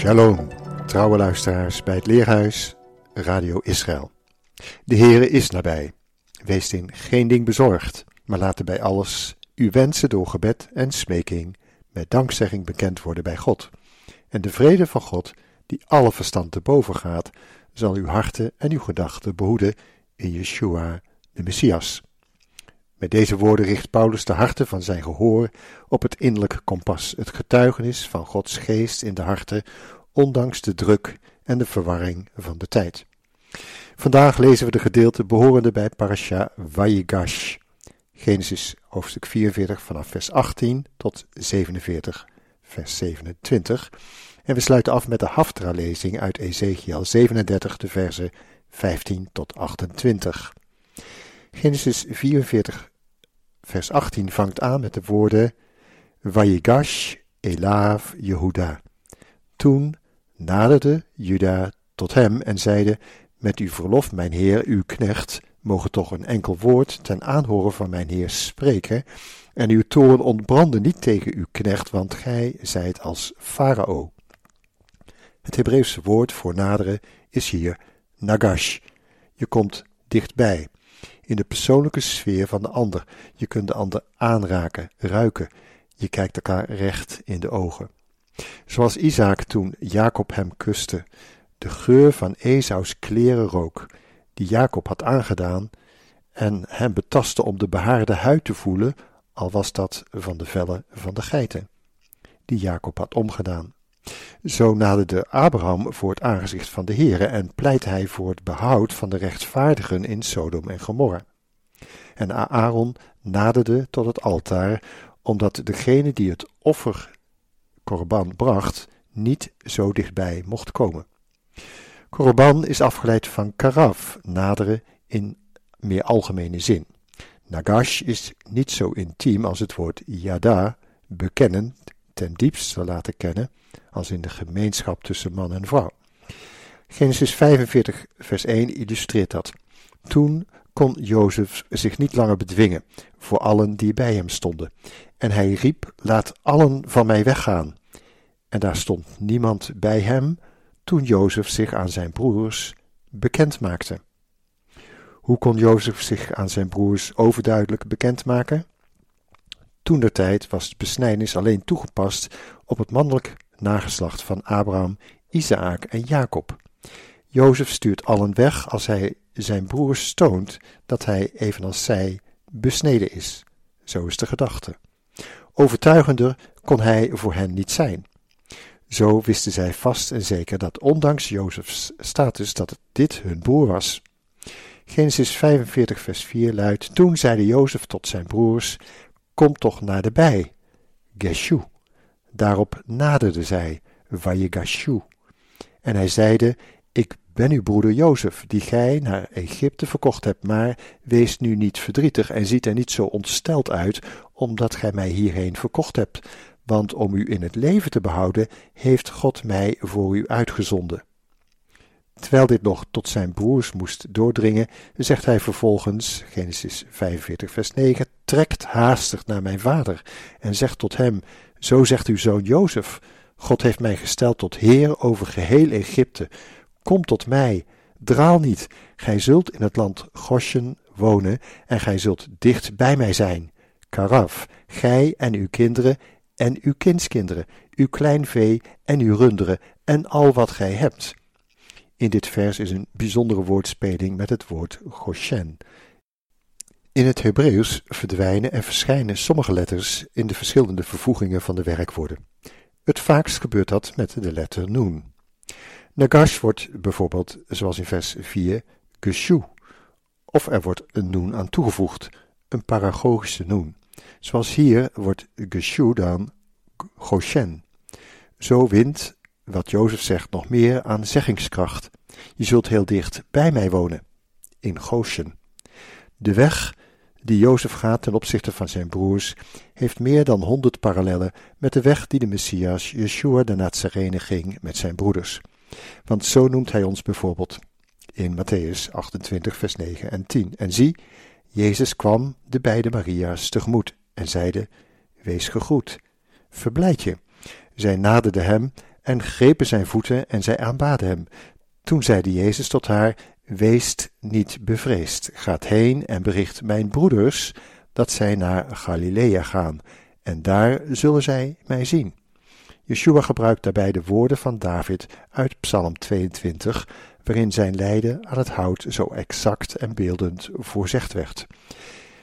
Shalom, trouwe luisteraars bij het Leerhuis Radio Israël. De Heere is nabij. Wees in geen ding bezorgd, maar laat bij alles uw wensen door gebed en smeking met dankzegging bekend worden bij God. En de vrede van God, die alle verstand te boven gaat, zal uw harten en uw gedachten behoeden in Yeshua, de Messias. Met deze woorden richt Paulus de harten van zijn gehoor op het innerlijke kompas, het getuigenis van Gods geest in de harten, ondanks de druk en de verwarring van de tijd. Vandaag lezen we de gedeelte behorende bij Parasha Vayigash, Genesis hoofdstuk 44 vanaf vers 18 tot 47 vers 27. En we sluiten af met de Haftra-lezing uit Ezekiel 37, de versen 15 tot 28. Genesis 44, vers 18 vangt aan met de woorden Vayigash Elav Jehuda. Toen naderde Juda tot hem en zeide, met uw verlof, mijn heer, uw knecht, mogen toch een enkel woord ten aanhoren van mijn heer spreken, en uw toren ontbrandde niet tegen uw knecht, want gij zijt als farao. Het Hebreeuwse woord voor naderen is hier nagash. Je komt dichtbij in de persoonlijke sfeer van de ander. Je kunt de ander aanraken, ruiken. Je kijkt elkaar recht in de ogen. Zoals Isaac toen Jacob hem kuste, de geur van Esaus kleren rook, die Jacob had aangedaan, en hem betastte om de behaarde huid te voelen, al was dat van de vellen van de geiten, die Jacob had omgedaan. Zo naderde Abraham voor het aangezicht van de Heere en pleit hij voor het behoud van de rechtvaardigen in Sodom en Gomorra. En Aaron naderde tot het altaar, omdat degene die het offerkorban bracht, niet zo dichtbij mocht komen. Korban is afgeleid van karaf, naderen in meer algemene zin. Nagash is niet zo intiem als het woord yada, bekennen, ten diepste laten kennen, als in de gemeenschap tussen man en vrouw. Genesis 45, vers 1 illustreert dat. Toen kon Jozef zich niet langer bedwingen voor allen die bij hem stonden. En hij riep: Laat allen van mij weggaan. En daar stond niemand bij hem toen Jozef zich aan zijn broers bekend maakte. Hoe kon Jozef zich aan zijn broers overduidelijk bekend maken? Toen de tijd was de besnijdenis alleen toegepast op het mannelijk nageslacht van Abraham, Isaac en Jacob. Jozef stuurt allen weg als hij zijn broers toont dat hij, evenals zij, besneden is. Zo is de gedachte. Overtuigender kon hij voor hen niet zijn. Zo wisten zij vast en zeker dat ondanks Jozefs status dat dit hun broer was. Genesis 45 vers 4 luidt, Toen zeide Jozef tot zijn broers, Kom toch naderbij, Geshu. Daarop naderde zij, Vayegashu. En hij zeide, Ik ben uw broeder Jozef, die gij naar Egypte verkocht hebt, maar wees nu niet verdrietig en ziet er niet zo ontsteld uit, omdat gij mij hierheen verkocht hebt, want om u in het leven te behouden, heeft God mij voor u uitgezonden. Terwijl dit nog tot zijn broers moest doordringen, zegt hij vervolgens, Genesis 45, vers 9, trekt haastig naar mijn vader en zegt tot hem, zo zegt uw zoon Jozef, God heeft mij gesteld tot heer over geheel Egypte. Kom tot mij, draal niet, gij zult in het land Goshen wonen en gij zult dicht bij mij zijn. Karaf, gij en uw kinderen en uw kindskinderen, uw klein vee en uw runderen en al wat gij hebt. In dit vers is een bijzondere woordspeling met het woord Goshen. In het Hebreeuws verdwijnen en verschijnen sommige letters in de verschillende vervoegingen van de werkwoorden. Het vaakst gebeurt dat met de letter Nun. Nagash wordt bijvoorbeeld, zoals in vers 4, geshu, of er wordt een Nun aan toegevoegd, een paragogische Nun. Zoals hier wordt geshu dan Goshen. Zo wint wat Jozef zegt, nog meer aan zeggingskracht. Je zult heel dicht bij mij wonen, in Goshen. De weg die Jozef gaat ten opzichte van zijn broers, heeft meer dan honderd parallellen met de weg die de Messias Yeshua de Nazarene ging met zijn broeders. Want zo noemt hij ons bijvoorbeeld in Matthäus 28, vers 9 en 10. En zie, Jezus kwam de beide Maria's tegemoet en zeide: Wees gegroet, verblijd je. Zij naderden hem en grepen zijn voeten en zij aanbaden hem. Toen zeide Jezus tot haar: Weest niet bevreesd, gaat heen en bericht mijn broeders dat zij naar Galilea gaan, en daar zullen zij mij zien. Yeshua gebruikt daarbij de woorden van David uit Psalm 22, waarin zijn lijden aan het hout zo exact en beeldend voorzegd werd.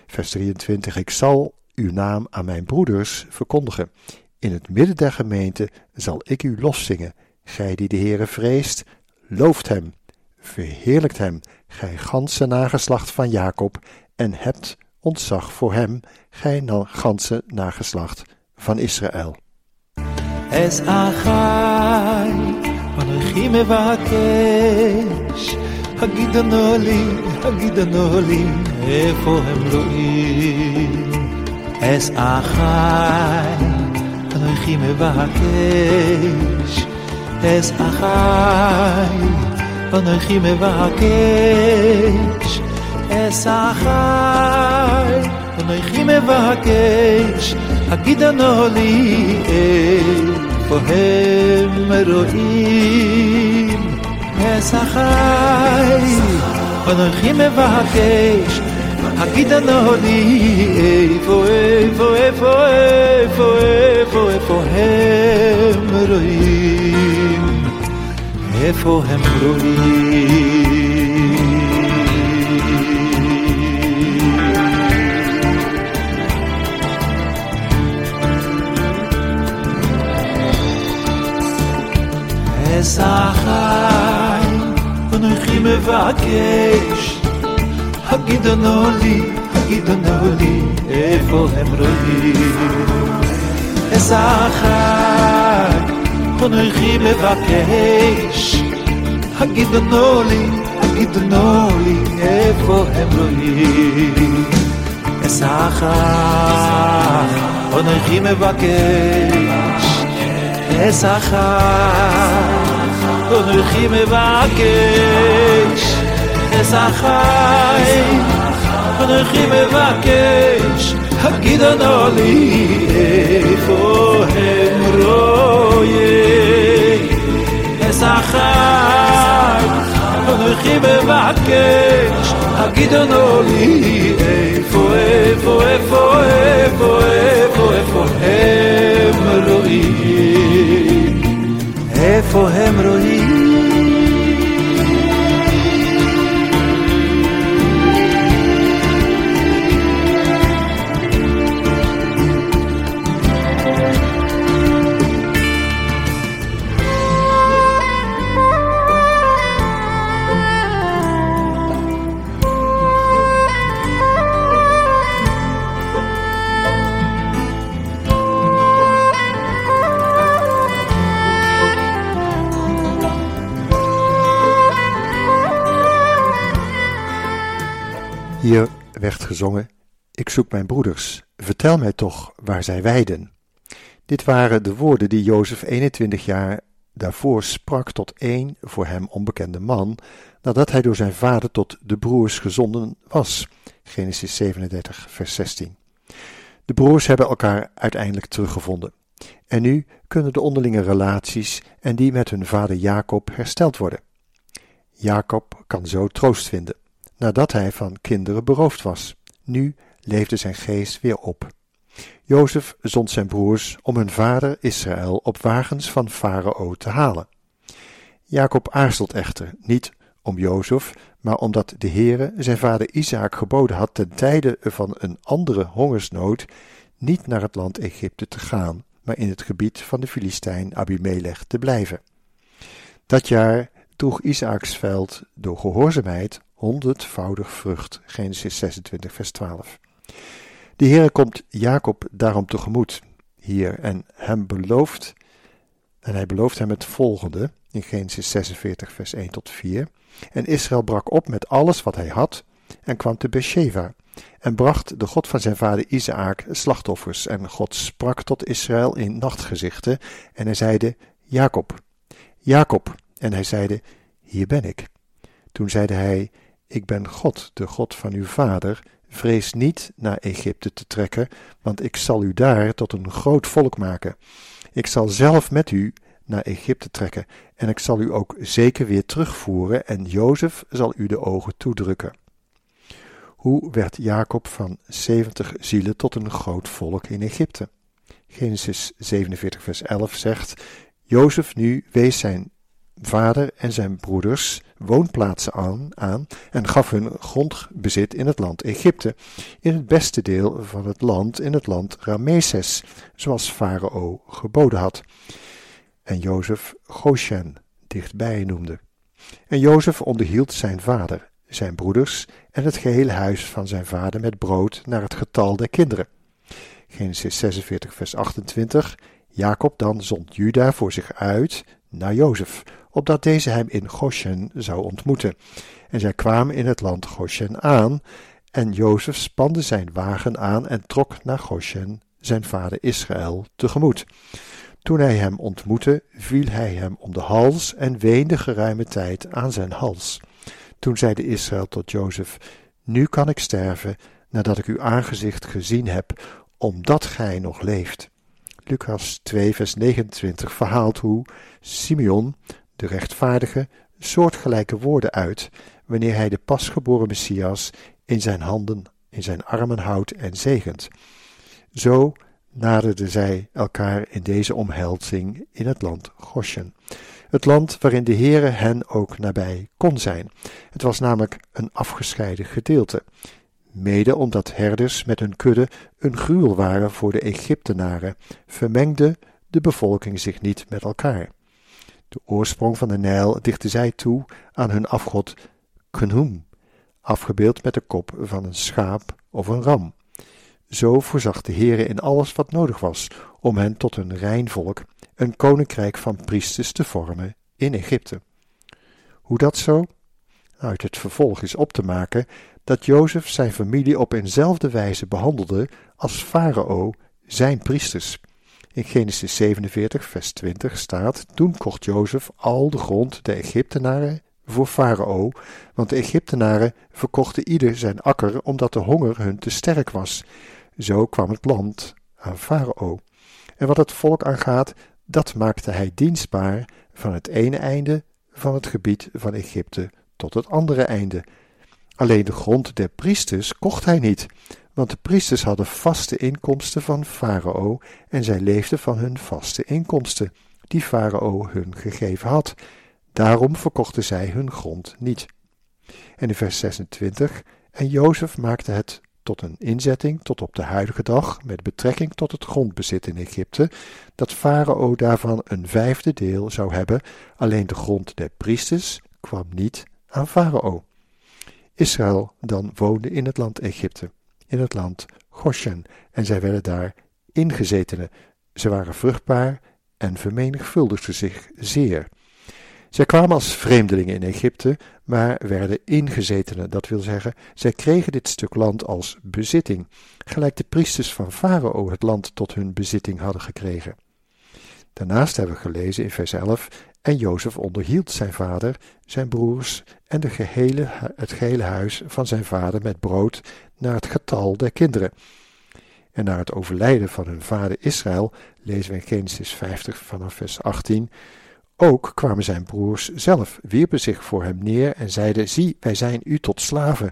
Vers 23: Ik zal uw naam aan mijn broeders verkondigen. In het midden der gemeente zal ik u loszingen. Gij die de Heere vreest, looft hem verheerlijkt hem, gij ganse nageslacht van Jacob, en hebt ontzag voor hem, gij ganse nageslacht van Israël. Es anochi mevakesh, הגידנו לי, הגידנו לי, איפה הם רואים? אס אחי, אנוכי מבקש, אס אחי, אנכי מבקש אס אחי אנכי מבקש הגידנו לי איפה הם רואים אס אחי אנכי מבקש הגידנו לי איפה איפה איפה איפה איפה איפה הם רואים איפה הם רואים? אסחי, אנוכי מבקש, הגידנו לי, הגידנו לי, איפה הם רואים? אסחי, אנוכי מבקש הגידו לי, הגידו לי איפה הם רואים אסחך אנוכי מבקש אסחך אנוכי מבקש אסחך אנוכי מבקש הגידו לי איפה הם רואים אסחי אנוכי מבקש הגידו לי איפה איפה איפה איפה איפה איפה הם רואים איפה הם רואים werd gezongen: Ik zoek mijn broeders, vertel mij toch waar zij weiden. Dit waren de woorden die Jozef 21 jaar daarvoor sprak tot één voor hem onbekende man, nadat hij door zijn vader tot de broers gezonden was. Genesis 37, vers 16. De broers hebben elkaar uiteindelijk teruggevonden. En nu kunnen de onderlinge relaties en die met hun vader Jacob hersteld worden. Jacob kan zo troost vinden nadat hij van kinderen beroofd was. Nu leefde zijn geest weer op. Jozef zond zijn broers om hun vader Israël op wagens van Farao te halen. Jacob aarzelt echter niet om Jozef, maar omdat de Heere zijn vader Isaac geboden had ten tijde van een andere hongersnood niet naar het land Egypte te gaan, maar in het gebied van de Filistijn Abimelech te blijven. Dat jaar droeg Isaaks veld door gehoorzaamheid honderdvoudig vrucht. Genesis 26, vers 12. De Heer komt Jacob daarom tegemoet hier en hem belooft, En hij belooft hem het volgende in Genesis 46, vers 1 tot 4. En Israël brak op met alles wat hij had en kwam te Beersheba en bracht de God van zijn vader Isaac slachtoffers. En God sprak tot Israël in nachtgezichten en hij zeide, Jacob, Jacob. En hij zeide, hier ben ik. Toen zeide hij, ik ben God, de God van uw vader, vrees niet naar Egypte te trekken, want ik zal u daar tot een groot volk maken. Ik zal zelf met u naar Egypte trekken, en ik zal u ook zeker weer terugvoeren, en Jozef zal u de ogen toedrukken. Hoe werd Jacob van zeventig zielen tot een groot volk in Egypte? Genesis 47 vers 11 zegt, Jozef nu wees zijn vader en zijn broeders woonplaatsen aan, aan en gaf hun grondbezit in het land Egypte, in het beste deel van het land, in het land Rameses, zoals Farao geboden had. En Jozef Goshen dichtbij noemde. En Jozef onderhield zijn vader, zijn broeders en het gehele huis van zijn vader met brood naar het getal der kinderen. Genesis 46 vers 28 Jacob dan zond Juda voor zich uit naar Jozef, opdat deze hem in Goshen zou ontmoeten. En zij kwamen in het land Goshen aan, en Jozef spande zijn wagen aan en trok naar Goshen, zijn vader Israël, tegemoet. Toen hij hem ontmoette, viel hij hem om de hals en weende geruime tijd aan zijn hals. Toen zeide Israël tot Jozef: Nu kan ik sterven, nadat ik uw aangezicht gezien heb, omdat gij nog leeft. Lucas 2, vers 29 verhaalt hoe Simeon, de rechtvaardige, soortgelijke woorden uit wanneer hij de pasgeboren Messias in zijn handen, in zijn armen houdt en zegent. Zo naderden zij elkaar in deze omhelzing in het land Goshen. Het land waarin de Heere hen ook nabij kon zijn. Het was namelijk een afgescheiden gedeelte mede omdat herders met hun kudde een gruwel waren voor de Egyptenaren, vermengde de bevolking zich niet met elkaar. De oorsprong van de Nijl dichtten zij toe aan hun afgod Khnum, afgebeeld met de kop van een schaap of een ram. Zo voorzag de Heere in alles wat nodig was om hen tot een rein volk, een koninkrijk van priesters te vormen in Egypte. Hoe dat zo? Uit het vervolg is op te maken dat Jozef zijn familie op eenzelfde wijze behandelde als Farao zijn priesters. In Genesis 47, vers 20 staat: Toen kocht Jozef al de grond der Egyptenaren voor Farao, want de Egyptenaren verkochten ieder zijn akker omdat de honger hun te sterk was. Zo kwam het land aan Farao. En wat het volk aangaat, dat maakte hij dienstbaar van het ene einde van het gebied van Egypte tot het andere einde. Alleen de grond der priesters kocht hij niet, want de priesters hadden vaste inkomsten van Farao en zij leefden van hun vaste inkomsten, die Farao hun gegeven had. Daarom verkochten zij hun grond niet. En in vers 26, en Jozef maakte het tot een inzetting tot op de huidige dag met betrekking tot het grondbezit in Egypte, dat Farao daarvan een vijfde deel zou hebben, alleen de grond der priesters kwam niet aan Farao. Israël dan woonde in het land Egypte, in het land Goshen, en zij werden daar ingezetenen. Ze waren vruchtbaar en vermenigvuldigden zich zeer. Zij kwamen als vreemdelingen in Egypte, maar werden ingezetenen, dat wil zeggen, zij kregen dit stuk land als bezitting, gelijk de priesters van Farao het land tot hun bezitting hadden gekregen. Daarnaast hebben we gelezen in vers 11 en Jozef onderhield zijn vader, zijn broers en de gehele, het gehele huis van zijn vader met brood naar het getal der kinderen. En na het overlijden van hun vader Israël, lezen we in Genesis 50 vanaf vers 18, ook kwamen zijn broers zelf, wierpen zich voor hem neer en zeiden, zie, wij zijn u tot slaven.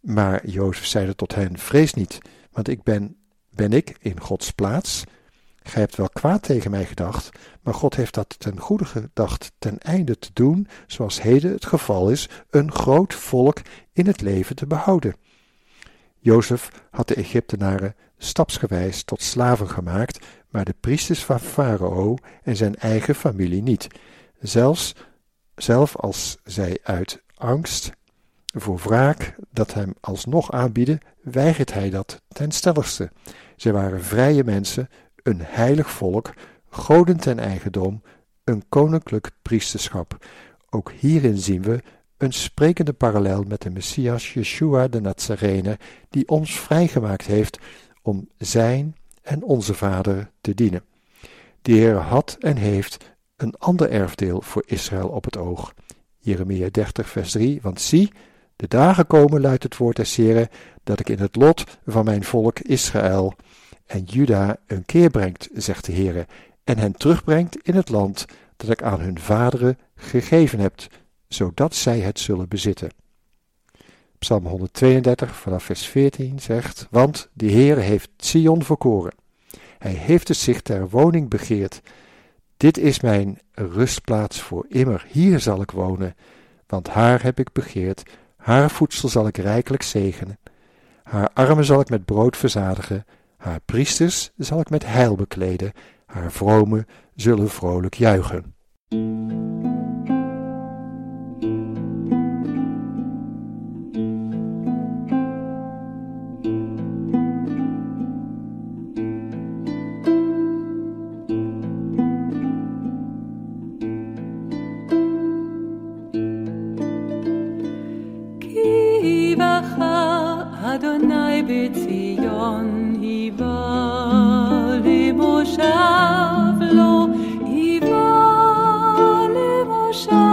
Maar Jozef zeide tot hen, vrees niet, want ik ben, ben ik in Gods plaats, Gij hebt wel kwaad tegen mij gedacht, maar God heeft dat ten goede gedacht ten einde te doen, zoals heden het geval is, een groot volk in het leven te behouden. Jozef had de Egyptenaren stapsgewijs tot slaven gemaakt, maar de priesters van Farao en zijn eigen familie niet. Zelfs, zelf als zij uit angst voor wraak dat hem alsnog aanbieden, weigert hij dat ten stelligste. Zij waren vrije mensen, een heilig volk, goden ten eigendom, een koninklijk priesterschap. Ook hierin zien we een sprekende parallel met de Messias Yeshua de Nazarene, die ons vrijgemaakt heeft om zijn en onze Vader te dienen. De Heer had en heeft een ander erfdeel voor Israël op het oog. Jeremia 30, vers 3, want zie, de dagen komen, luidt het woord des Heren, dat ik in het lot van mijn volk Israël en Juda een keer brengt, zegt de Heere, en hen terugbrengt in het land dat ik aan hun vaderen gegeven heb, zodat zij het zullen bezitten. Psalm 132 vanaf vers 14 zegt, want de Heere heeft Sion verkoren. Hij heeft het zich ter woning begeerd. Dit is mijn rustplaats voor immer, hier zal ik wonen, want haar heb ik begeerd, haar voedsel zal ik rijkelijk zegenen. Haar armen zal ik met brood verzadigen, haar priesters zal ik met heil bekleden, haar vromen zullen vrolijk juichen. Adonai b'tzion hiva lemoshav lo hiva lemoshav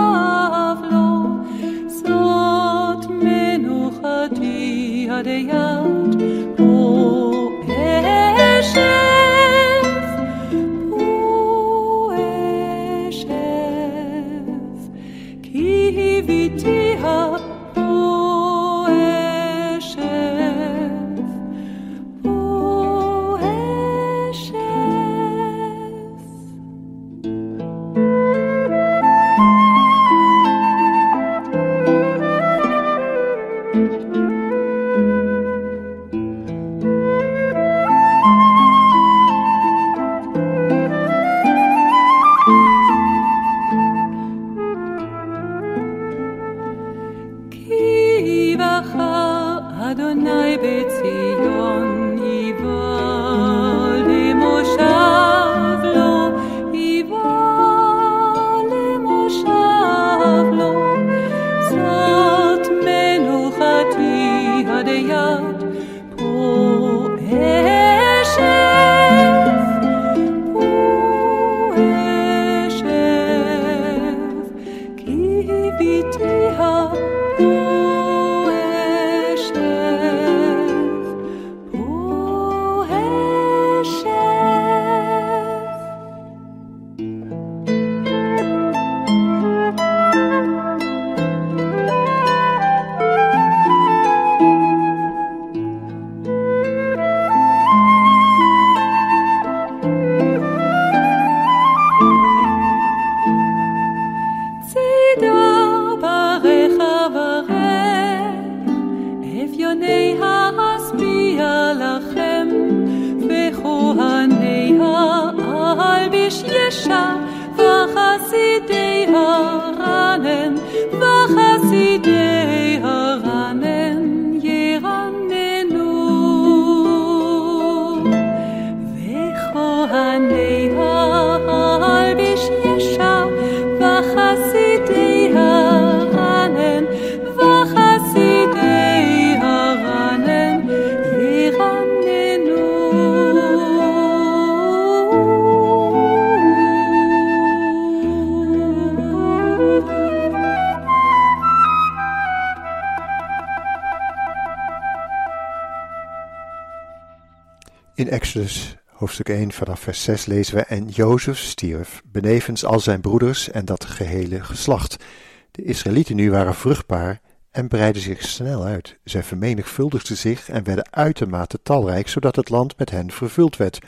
Exodus hoofdstuk 1 vanaf vers 6 lezen we En Jozef stierf, benevens al zijn broeders en dat gehele geslacht. De Israëlieten nu waren vruchtbaar en breidden zich snel uit. Zij vermenigvuldigden zich en werden uitermate talrijk, zodat het land met hen vervuld werd.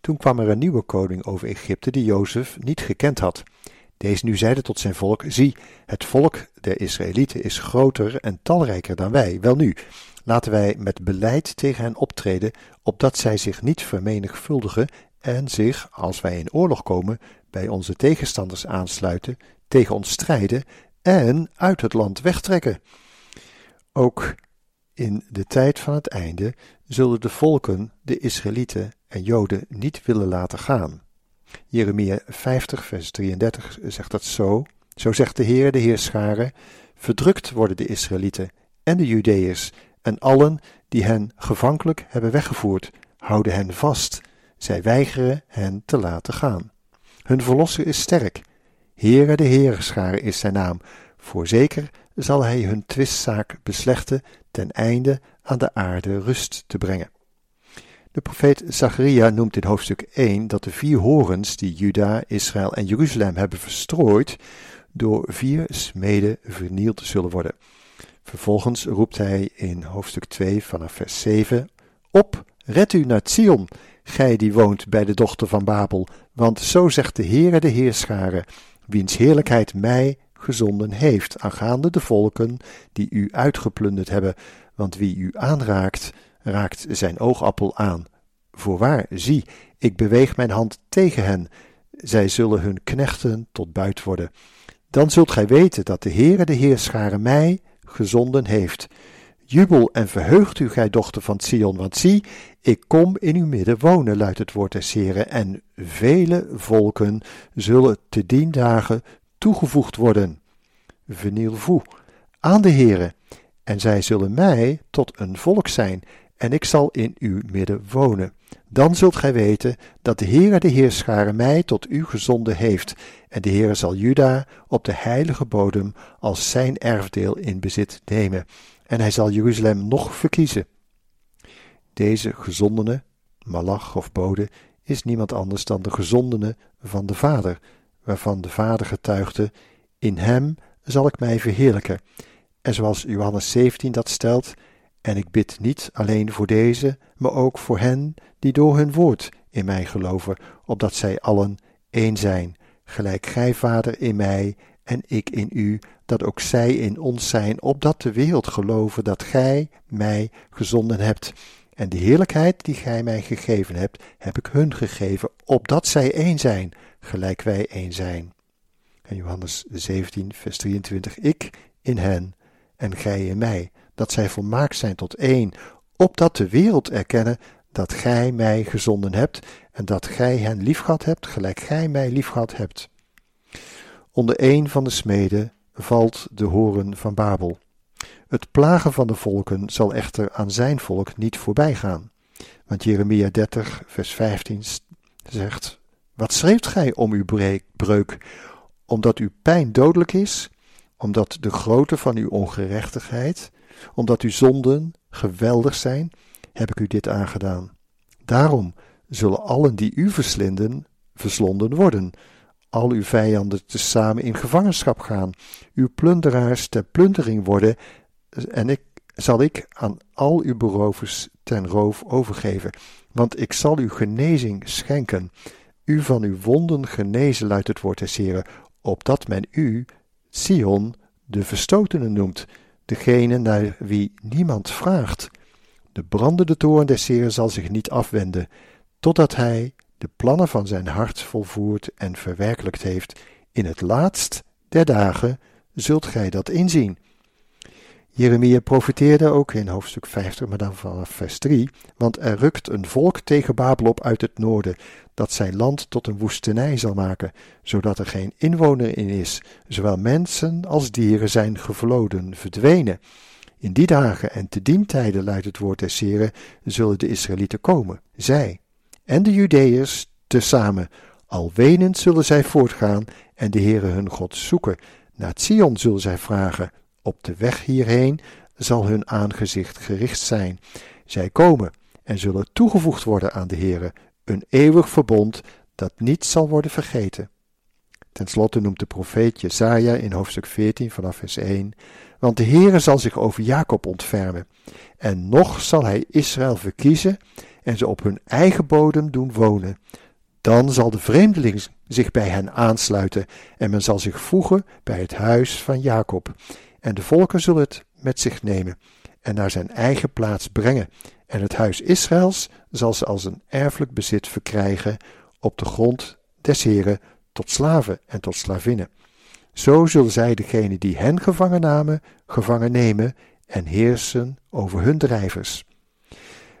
Toen kwam er een nieuwe koning over Egypte die Jozef niet gekend had. Deze nu zeide tot zijn volk: Zie, het volk der Israëlieten is groter en talrijker dan wij. Welnu, laten wij met beleid tegen hen optreden, opdat zij zich niet vermenigvuldigen en zich, als wij in oorlog komen, bij onze tegenstanders aansluiten, tegen ons strijden en uit het land wegtrekken. Ook in de tijd van het einde zullen de volken, de Israëlieten en Joden niet willen laten gaan. Jeremia 50, vers 33 zegt dat zo. Zo zegt de Heer, de Heerscharen, verdrukt worden de Israëlieten en de Judeërs en allen die hen gevankelijk hebben weggevoerd, houden hen vast. Zij weigeren hen te laten gaan. Hun verlosser is sterk. Heere de Heerscharen is zijn naam. Voorzeker zal hij hun twistzaak beslechten ten einde aan de aarde rust te brengen. De profeet Zacharia noemt in hoofdstuk 1 dat de vier horens die Juda, Israël en Jeruzalem hebben verstrooid, door vier smeden vernield zullen worden. Vervolgens roept hij in hoofdstuk 2 vanaf vers 7 op, red u naar Zion, gij die woont bij de dochter van Babel, want zo zegt de Heere de Heerscharen, wiens heerlijkheid mij gezonden heeft, aangaande de volken die u uitgeplunderd hebben, want wie u aanraakt, raakt zijn oogappel aan. Voorwaar, zie, ik beweeg mijn hand tegen hen, zij zullen hun knechten tot buit worden. Dan zult gij weten dat de Heere de Heerscharen mij gezonden heeft. Jubel en verheugt u, gij dochter van Sion, want zie, ik kom in uw midden wonen, luidt het woord des Heren, en vele volken zullen te dien dagen toegevoegd worden. Veniel voe aan de Heere, en zij zullen mij tot een volk zijn, en ik zal in uw midden wonen. Dan zult gij weten dat de Heere de Heerscharen mij tot u gezonden heeft, en de Heere zal Juda op de heilige bodem als zijn erfdeel in bezit nemen, en hij zal Jeruzalem nog verkiezen. Deze gezondene, malach of bode, is niemand anders dan de gezondene van de Vader, waarvan de Vader getuigde, in hem zal ik mij verheerlijken. En zoals Johannes 17 dat stelt, en ik bid niet alleen voor deze, maar ook voor hen die door hun woord in mij geloven, opdat zij allen één zijn, gelijk gij, Vader, in mij en ik in u, dat ook zij in ons zijn, opdat de wereld geloven dat gij mij gezonden hebt. En de heerlijkheid die gij mij gegeven hebt, heb ik hun gegeven, opdat zij één zijn, gelijk wij één zijn. En Johannes 17, vers 23, ik in hen en gij in mij, dat zij volmaakt zijn tot één, opdat de wereld erkennen dat gij mij gezonden hebt en dat gij hen liefgehad hebt, gelijk gij mij liefgehad hebt. Onder een van de smeden valt de horen van Babel. Het plagen van de volken zal echter aan zijn volk niet voorbij gaan. Want Jeremia 30, vers 15 zegt: Wat schreeft gij om uw breuk? Omdat uw pijn dodelijk is, omdat de grootte van uw ongerechtigheid, omdat uw zonden geweldig zijn, heb ik u dit aangedaan. Daarom zullen allen die u verslinden, verslonden worden. Al uw vijanden tezamen in gevangenschap gaan, uw plunderaars ter plundering worden, en ik zal ik aan al uw berovers ten roof overgeven. Want ik zal u genezing schenken, u van uw wonden genezen, luidt het woord des Heren, opdat men u, Sion, de verstotene noemt, degene naar wie niemand vraagt. De brandende toorn des Heer zal zich niet afwenden, totdat hij de plannen van zijn hart volvoerd en verwerkelijkt heeft. In het laatst der dagen zult gij dat inzien. Jeremia profiteerde ook in hoofdstuk 50, maar dan vanaf vers 3, want er rukt een volk tegen Babel op uit het noorden, dat zijn land tot een woestenij zal maken, zodat er geen inwoner in is, zowel mensen als dieren zijn gevloden, verdwenen. In die dagen en te dien tijden, luidt het woord des Heren, zullen de Israëlieten komen, zij en de Judeërs tezamen. Al wenend zullen zij voortgaan en de Heere hun God zoeken. Naar Sion zullen zij vragen, op de weg hierheen zal hun aangezicht gericht zijn. Zij komen en zullen toegevoegd worden aan de Heere, een eeuwig verbond dat niet zal worden vergeten. Ten slotte noemt de profeet Jesaja in hoofdstuk 14 vanaf vers 1, want de Heere zal zich over Jacob ontfermen, en nog zal hij Israël verkiezen en ze op hun eigen bodem doen wonen. Dan zal de vreemdeling zich bij hen aansluiten en men zal zich voegen bij het huis van Jacob. En de volken zullen het met zich nemen en naar zijn eigen plaats brengen. En het huis Israëls zal ze als een erfelijk bezit verkrijgen op de grond des Heren tot slaven en tot slavinnen. Zo zullen zij degene die hen gevangen namen, gevangen nemen en heersen over hun drijvers.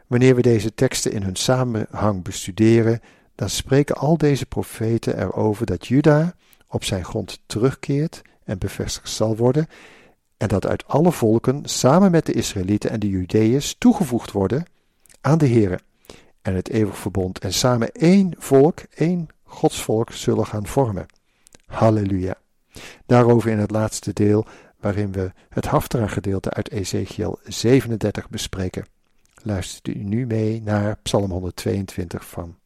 Wanneer we deze teksten in hun samenhang bestuderen, dan spreken al deze profeten erover dat Juda op zijn grond terugkeert en bevestigd zal worden, en dat uit alle volken samen met de Israëlieten en de Judeërs toegevoegd worden aan de Here en het eeuwig verbond en samen één volk, één godsvolk zullen gaan vormen. Halleluja. Daarover in het laatste deel, waarin we het Haftara-gedeelte uit Ezekiel 37 bespreken. Luistert u nu mee naar Psalm 122 van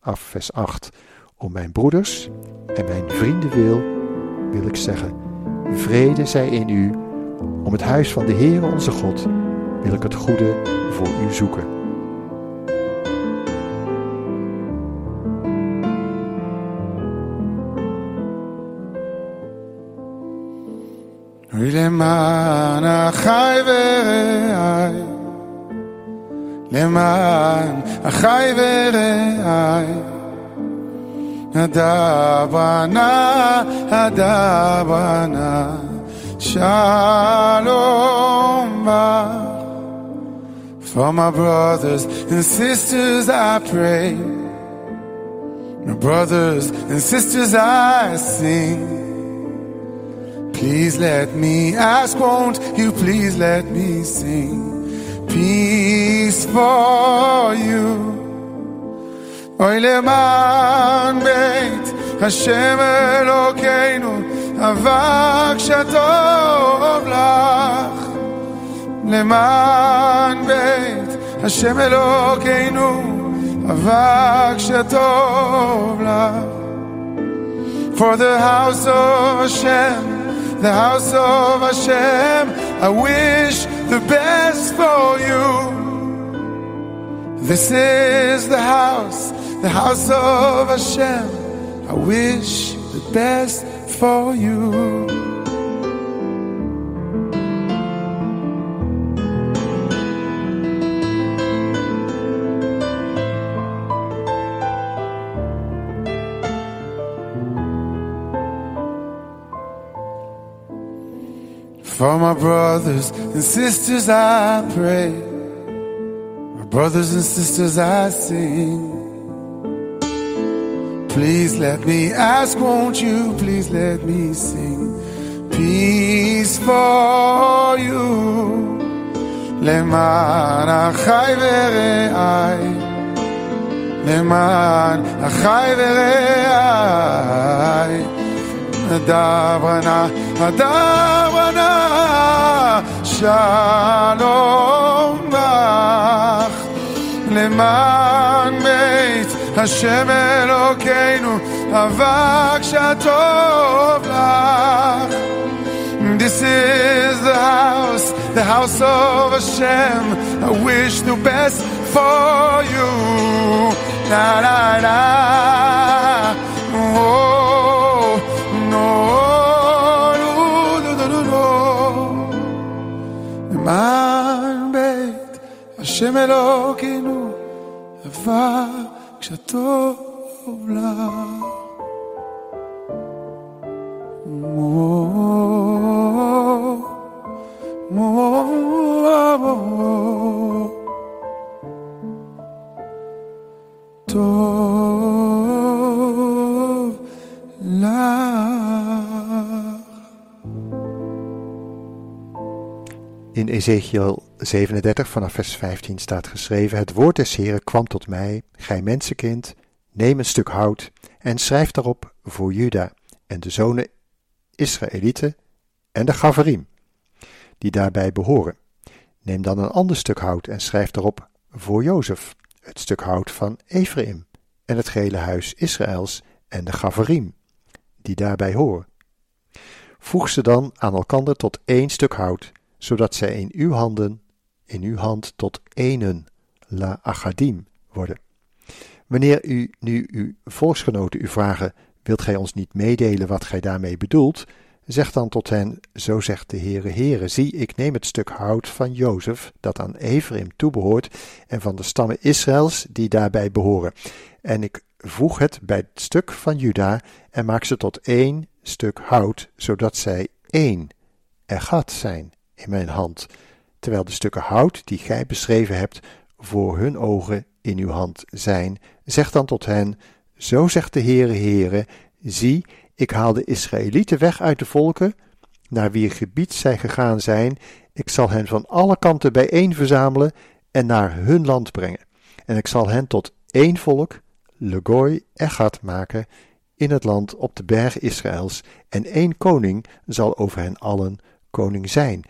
af vers 8. Om mijn broeders en mijn vrienden wil, wil ik zeggen, vrede zij in u. Om het huis van de Heere onze God wil ik het goede voor u zoeken. למען אחי ורעי, למען אחי ורעי, Adabana, Adabana, Shalom. For my brothers and sisters, I pray. My brothers and sisters, I sing. Please let me ask, won't you please let me sing? Peace for you אוי למען בית השם אלוקינו, לך. למען בית השם אלוקינו, לך. For the house of Hashem, the house of Hashem, I wish the best for you. This is the house the house of Hashem. I wish the best for you. For my brothers and sisters I pray. My brothers and sisters I sing. Please let me ask, won't you? Please let me sing. Peace for you. למען אחי ורעי, למען אחי ורעי, דברנה, דברנה, שלום לך, למען בית השם אלוקינו, אבק שטוב לך. This is the house, the house of Hashem. I wish the best for you. Na na na. Oh, no, no, no, no, no. למען בית השם אלוקינו, אבק se dobla. Oh. Ezekiel 37 vanaf vers 15 staat geschreven: Het woord des Heren kwam tot mij, gij mensenkind, neem een stuk hout en schrijf daarop voor Juda en de zonen Israëlieten en de Gavarim, die daarbij behoren. Neem dan een ander stuk hout en schrijf daarop voor Jozef, het stuk hout van Ephraim en het gehele huis Israëls en de Gavarim, die daarbij horen. Voeg ze dan aan elkander tot één stuk hout, zodat zij in uw handen, in uw hand tot énen, la agadim, worden. Wanneer u nu uw volksgenoten u vragen, wilt gij ons niet meedelen wat gij daarmee bedoelt? Zeg dan tot hen, zo zegt de Heere Heere, zie, ik neem het stuk hout van Jozef, dat aan Ephraim toebehoort, en van de stammen Israëls, die daarbij behoren. En ik voeg het bij het stuk van Juda, en maak ze tot één stuk hout, zodat zij één, gat zijn, in mijn hand, terwijl de stukken hout die gij beschreven hebt, voor hun ogen in uw hand zijn, zeg dan tot hen, zo zegt de Heere Heere, zie, ik haal de Israëlieten weg uit de volken, naar wier gebied zij gegaan zijn, ik zal hen van alle kanten bijeen verzamelen en naar hun land brengen. En ik zal hen tot één volk, Legoy Echad, maken in het land op de berg Israëls, en één koning zal over hen allen koning zijn.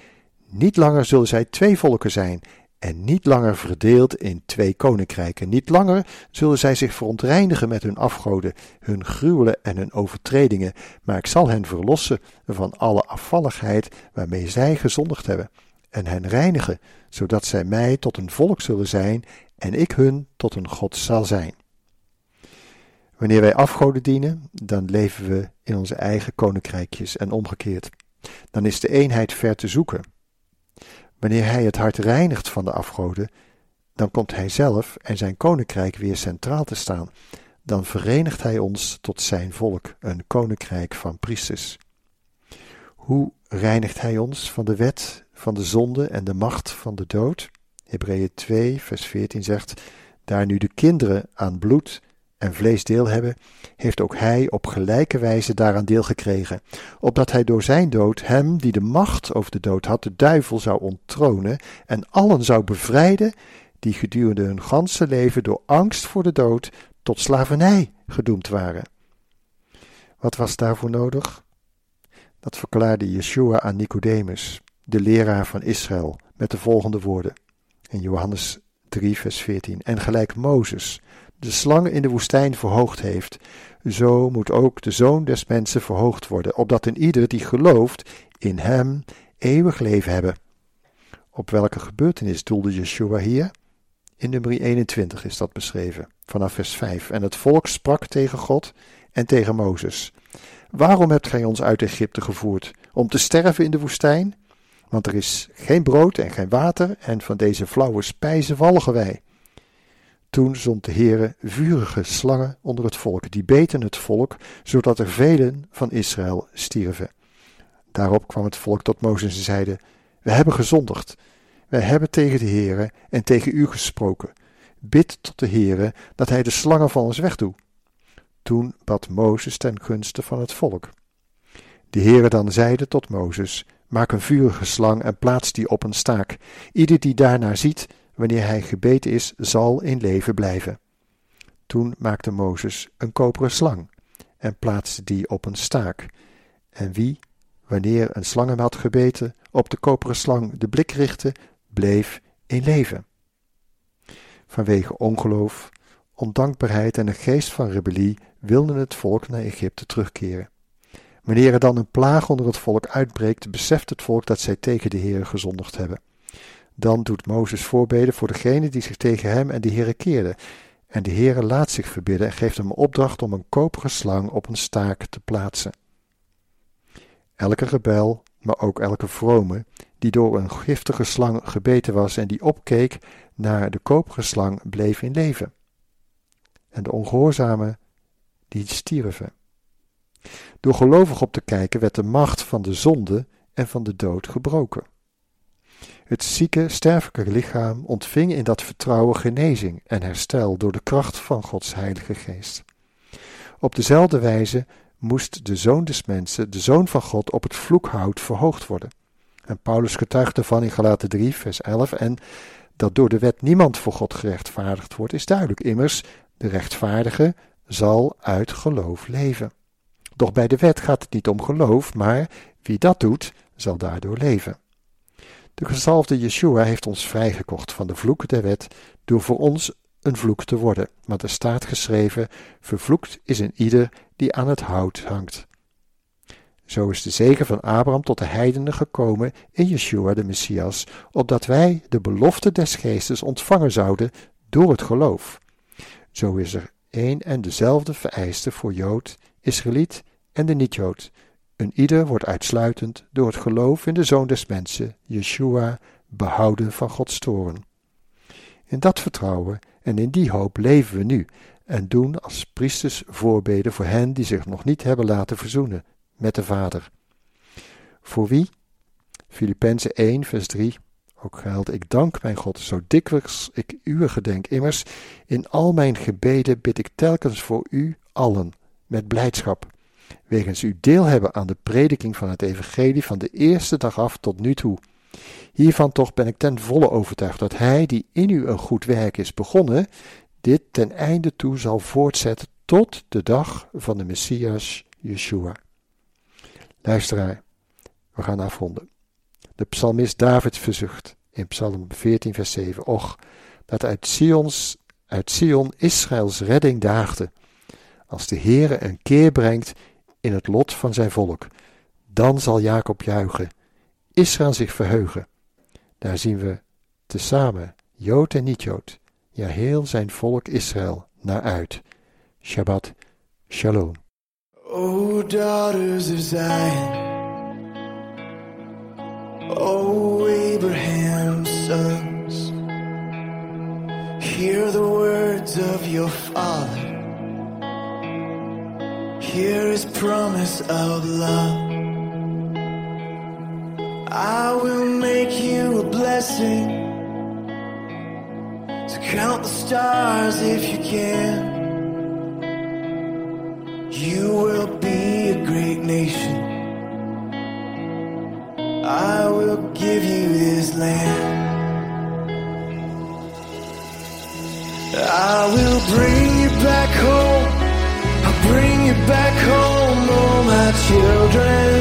Niet langer zullen zij twee volken zijn, en niet langer verdeeld in twee koninkrijken. Niet langer zullen zij zich verontreinigen met hun afgoden, hun gruwelen en hun overtredingen, maar ik zal hen verlossen van alle afvalligheid waarmee zij gezondigd hebben, en hen reinigen, zodat zij mij tot een volk zullen zijn en ik hun tot een God zal zijn. Wanneer wij afgoden dienen, dan leven we in onze eigen koninkrijkjes en omgekeerd. Dan is de eenheid ver te zoeken. Wanneer hij het hart reinigt van de afgoden, dan komt hij zelf en zijn koninkrijk weer centraal te staan. Dan verenigt hij ons tot zijn volk, een koninkrijk van priesters. Hoe reinigt hij ons van de wet, van de zonde en de macht van de dood? Hebreeën 2, vers 14 zegt: Daar nu de kinderen aan bloed en vlees deel hebben, heeft ook hij op gelijke wijze daaraan deel gekregen, opdat hij door zijn dood hem die de macht over de dood had, de duivel zou onttronen en allen zou bevrijden die gedurende hun ganse leven door angst voor de dood tot slavernij gedoemd waren. Wat was daarvoor nodig? Dat verklaarde Yeshua aan Nicodemus, de leraar van Israël, met de volgende woorden in Johannes 3, vers 14. En gelijk Mozes de slang in de woestijn verhoogd heeft, zo moet ook de zoon des mensen verhoogd worden, opdat een ieder die gelooft in hem eeuwig leven hebben. Op welke gebeurtenis doelde Yeshua hier? In nummer 21 is dat beschreven, vanaf vers 5. En het volk sprak tegen God en tegen Mozes. Waarom hebt gij ons uit Egypte gevoerd? Om te sterven in de woestijn? Want er is geen brood en geen water, en van deze flauwe spijzen walgen wij. Toen zond de Heere vurige slangen onder het volk, die beten het volk, zodat er velen van Israël stierven. Daarop kwam het volk tot Mozes en zeide: We hebben gezondigd. Wij hebben tegen de Heere en tegen u gesproken. Bid tot de Heere dat hij de slangen van ons wegdoet. Toen bad Mozes ten gunste van het volk. De Heere dan zeide tot Mozes: Maak een vurige slang en plaats die op een staak. Ieder die daarnaar ziet, wanneer hij gebeten is, zal in leven blijven. Toen maakte Mozes een koperen slang en plaatste die op een staak. En wie, wanneer een slang hem had gebeten, op de koperen slang de blik richtte, bleef in leven. Vanwege ongeloof, ondankbaarheid en een geest van rebellie wilde het volk naar Egypte terugkeren. Wanneer er dan een plaag onder het volk uitbreekt, beseft het volk dat zij tegen de Heer gezondigd hebben. Dan doet Mozes voorbeden voor degene die zich tegen hem en de Heere keerden. En de Heere laat zich verbidden en geeft hem opdracht om een koperen slang op een staak te plaatsen. Elke rebel, maar ook elke vrome, die door een giftige slang gebeten was en die opkeek naar de koperen slang, bleef in leven. En de ongehoorzamen, die stierven. Door gelovig op te kijken werd de macht van de zonde en van de dood gebroken. Het zieke, sterfelijke lichaam ontving in dat vertrouwen genezing en herstel door de kracht van Gods Heilige Geest. Op dezelfde wijze moest de Zoon des Mensen, de Zoon van God, op het vloekhout verhoogd worden. En Paulus getuigt ervan in Galaten 3, vers 11, en dat door de wet niemand voor God gerechtvaardigd wordt, is duidelijk. Immers, de rechtvaardige zal uit geloof leven. Doch bij de wet gaat het niet om geloof, maar wie dat doet, zal daardoor leven. De gezalfde Yeshua heeft ons vrijgekocht van de vloek der wet door voor ons een vloek te worden. Want er staat geschreven: Vervloekt is een ieder die aan het hout hangt. Zo is de zegen van Abraham tot de heidenen gekomen in Yeshua de Messias, opdat wij de belofte des geestes ontvangen zouden door het geloof. Zo is er één en dezelfde vereiste voor Jood, Israëliet en de niet-Jood, een ieder wordt uitsluitend door het geloof in de Zoon des Mensen, Yeshua, behouden van Gods toren. In dat vertrouwen en in die hoop leven we nu en doen als priesters voorbeden voor hen die zich nog niet hebben laten verzoenen met de Vader. Voor wie? Filippenzen 1, vers 3. ook geldt, ik dank mijn God, zo dikwijls ik uw gedenk. Immers, in al mijn gebeden bid ik telkens voor u allen, met blijdschap, wegens u deel hebben aan de prediking van het evangelie van de eerste dag af tot nu toe. Hiervan toch ben ik ten volle overtuigd dat hij die in u een goed werk is begonnen, dit ten einde toe zal voortzetten tot de dag van de Messias Yeshua. Luisteraar, we gaan afronden. De psalmist David verzucht in Psalm 14, vers 7: Och, dat uit, Sions, uit Sion Israëls redding daagde, als de Heere een keer brengt in het lot van zijn volk. Dan zal Jacob juichen, Israël zich verheugen. Daar zien we tezamen, Jood en niet-Jood, ja heel zijn volk Israël, naar uit. Shabbat Shalom. O daughters of Zion, O Abraham's sons, hear the words of your father. Hear his promise of love. I will make you a blessing. So count the stars if you can. You will be a great nation. I will give you this land. I will bring children.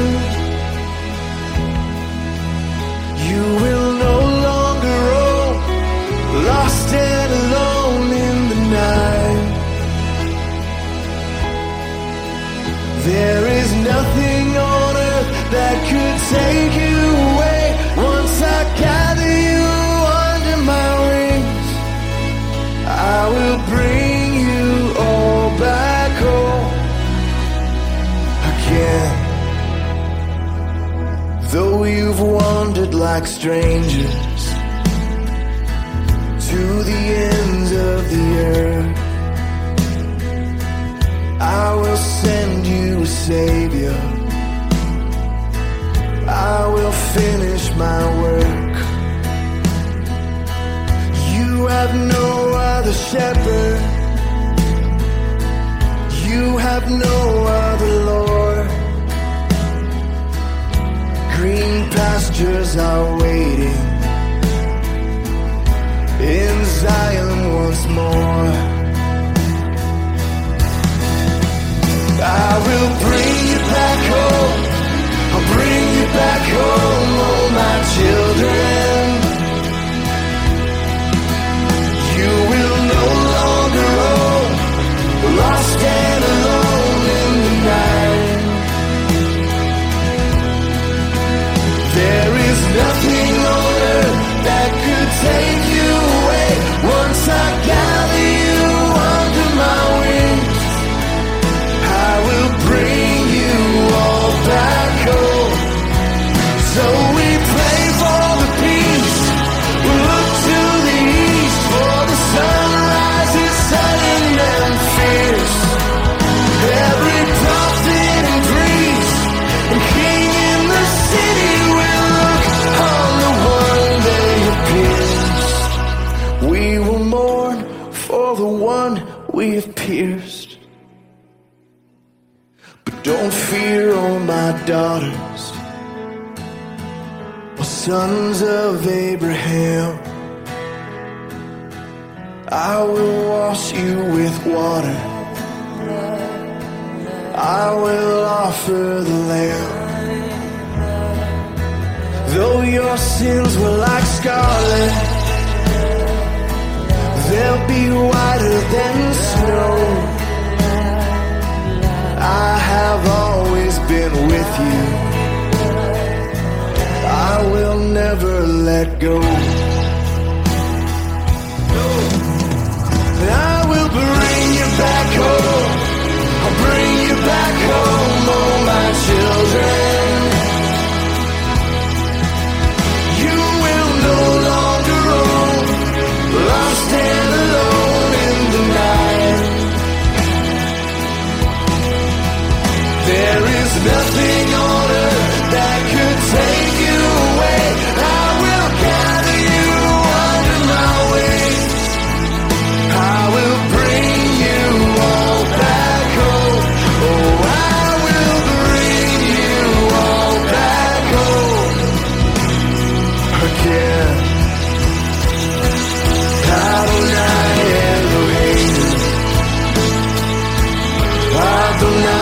Strangers Zion once more. I will bring you back home. I'll bring you back daughters, oh sons of Abraham. I will wash you with water. I will offer the lamb. Though your sins were like scarlet, they'll be whiter than snow. I have always been with you. I will never let go. I will bring you back home. I'll bring you back home, oh my children. tu lado.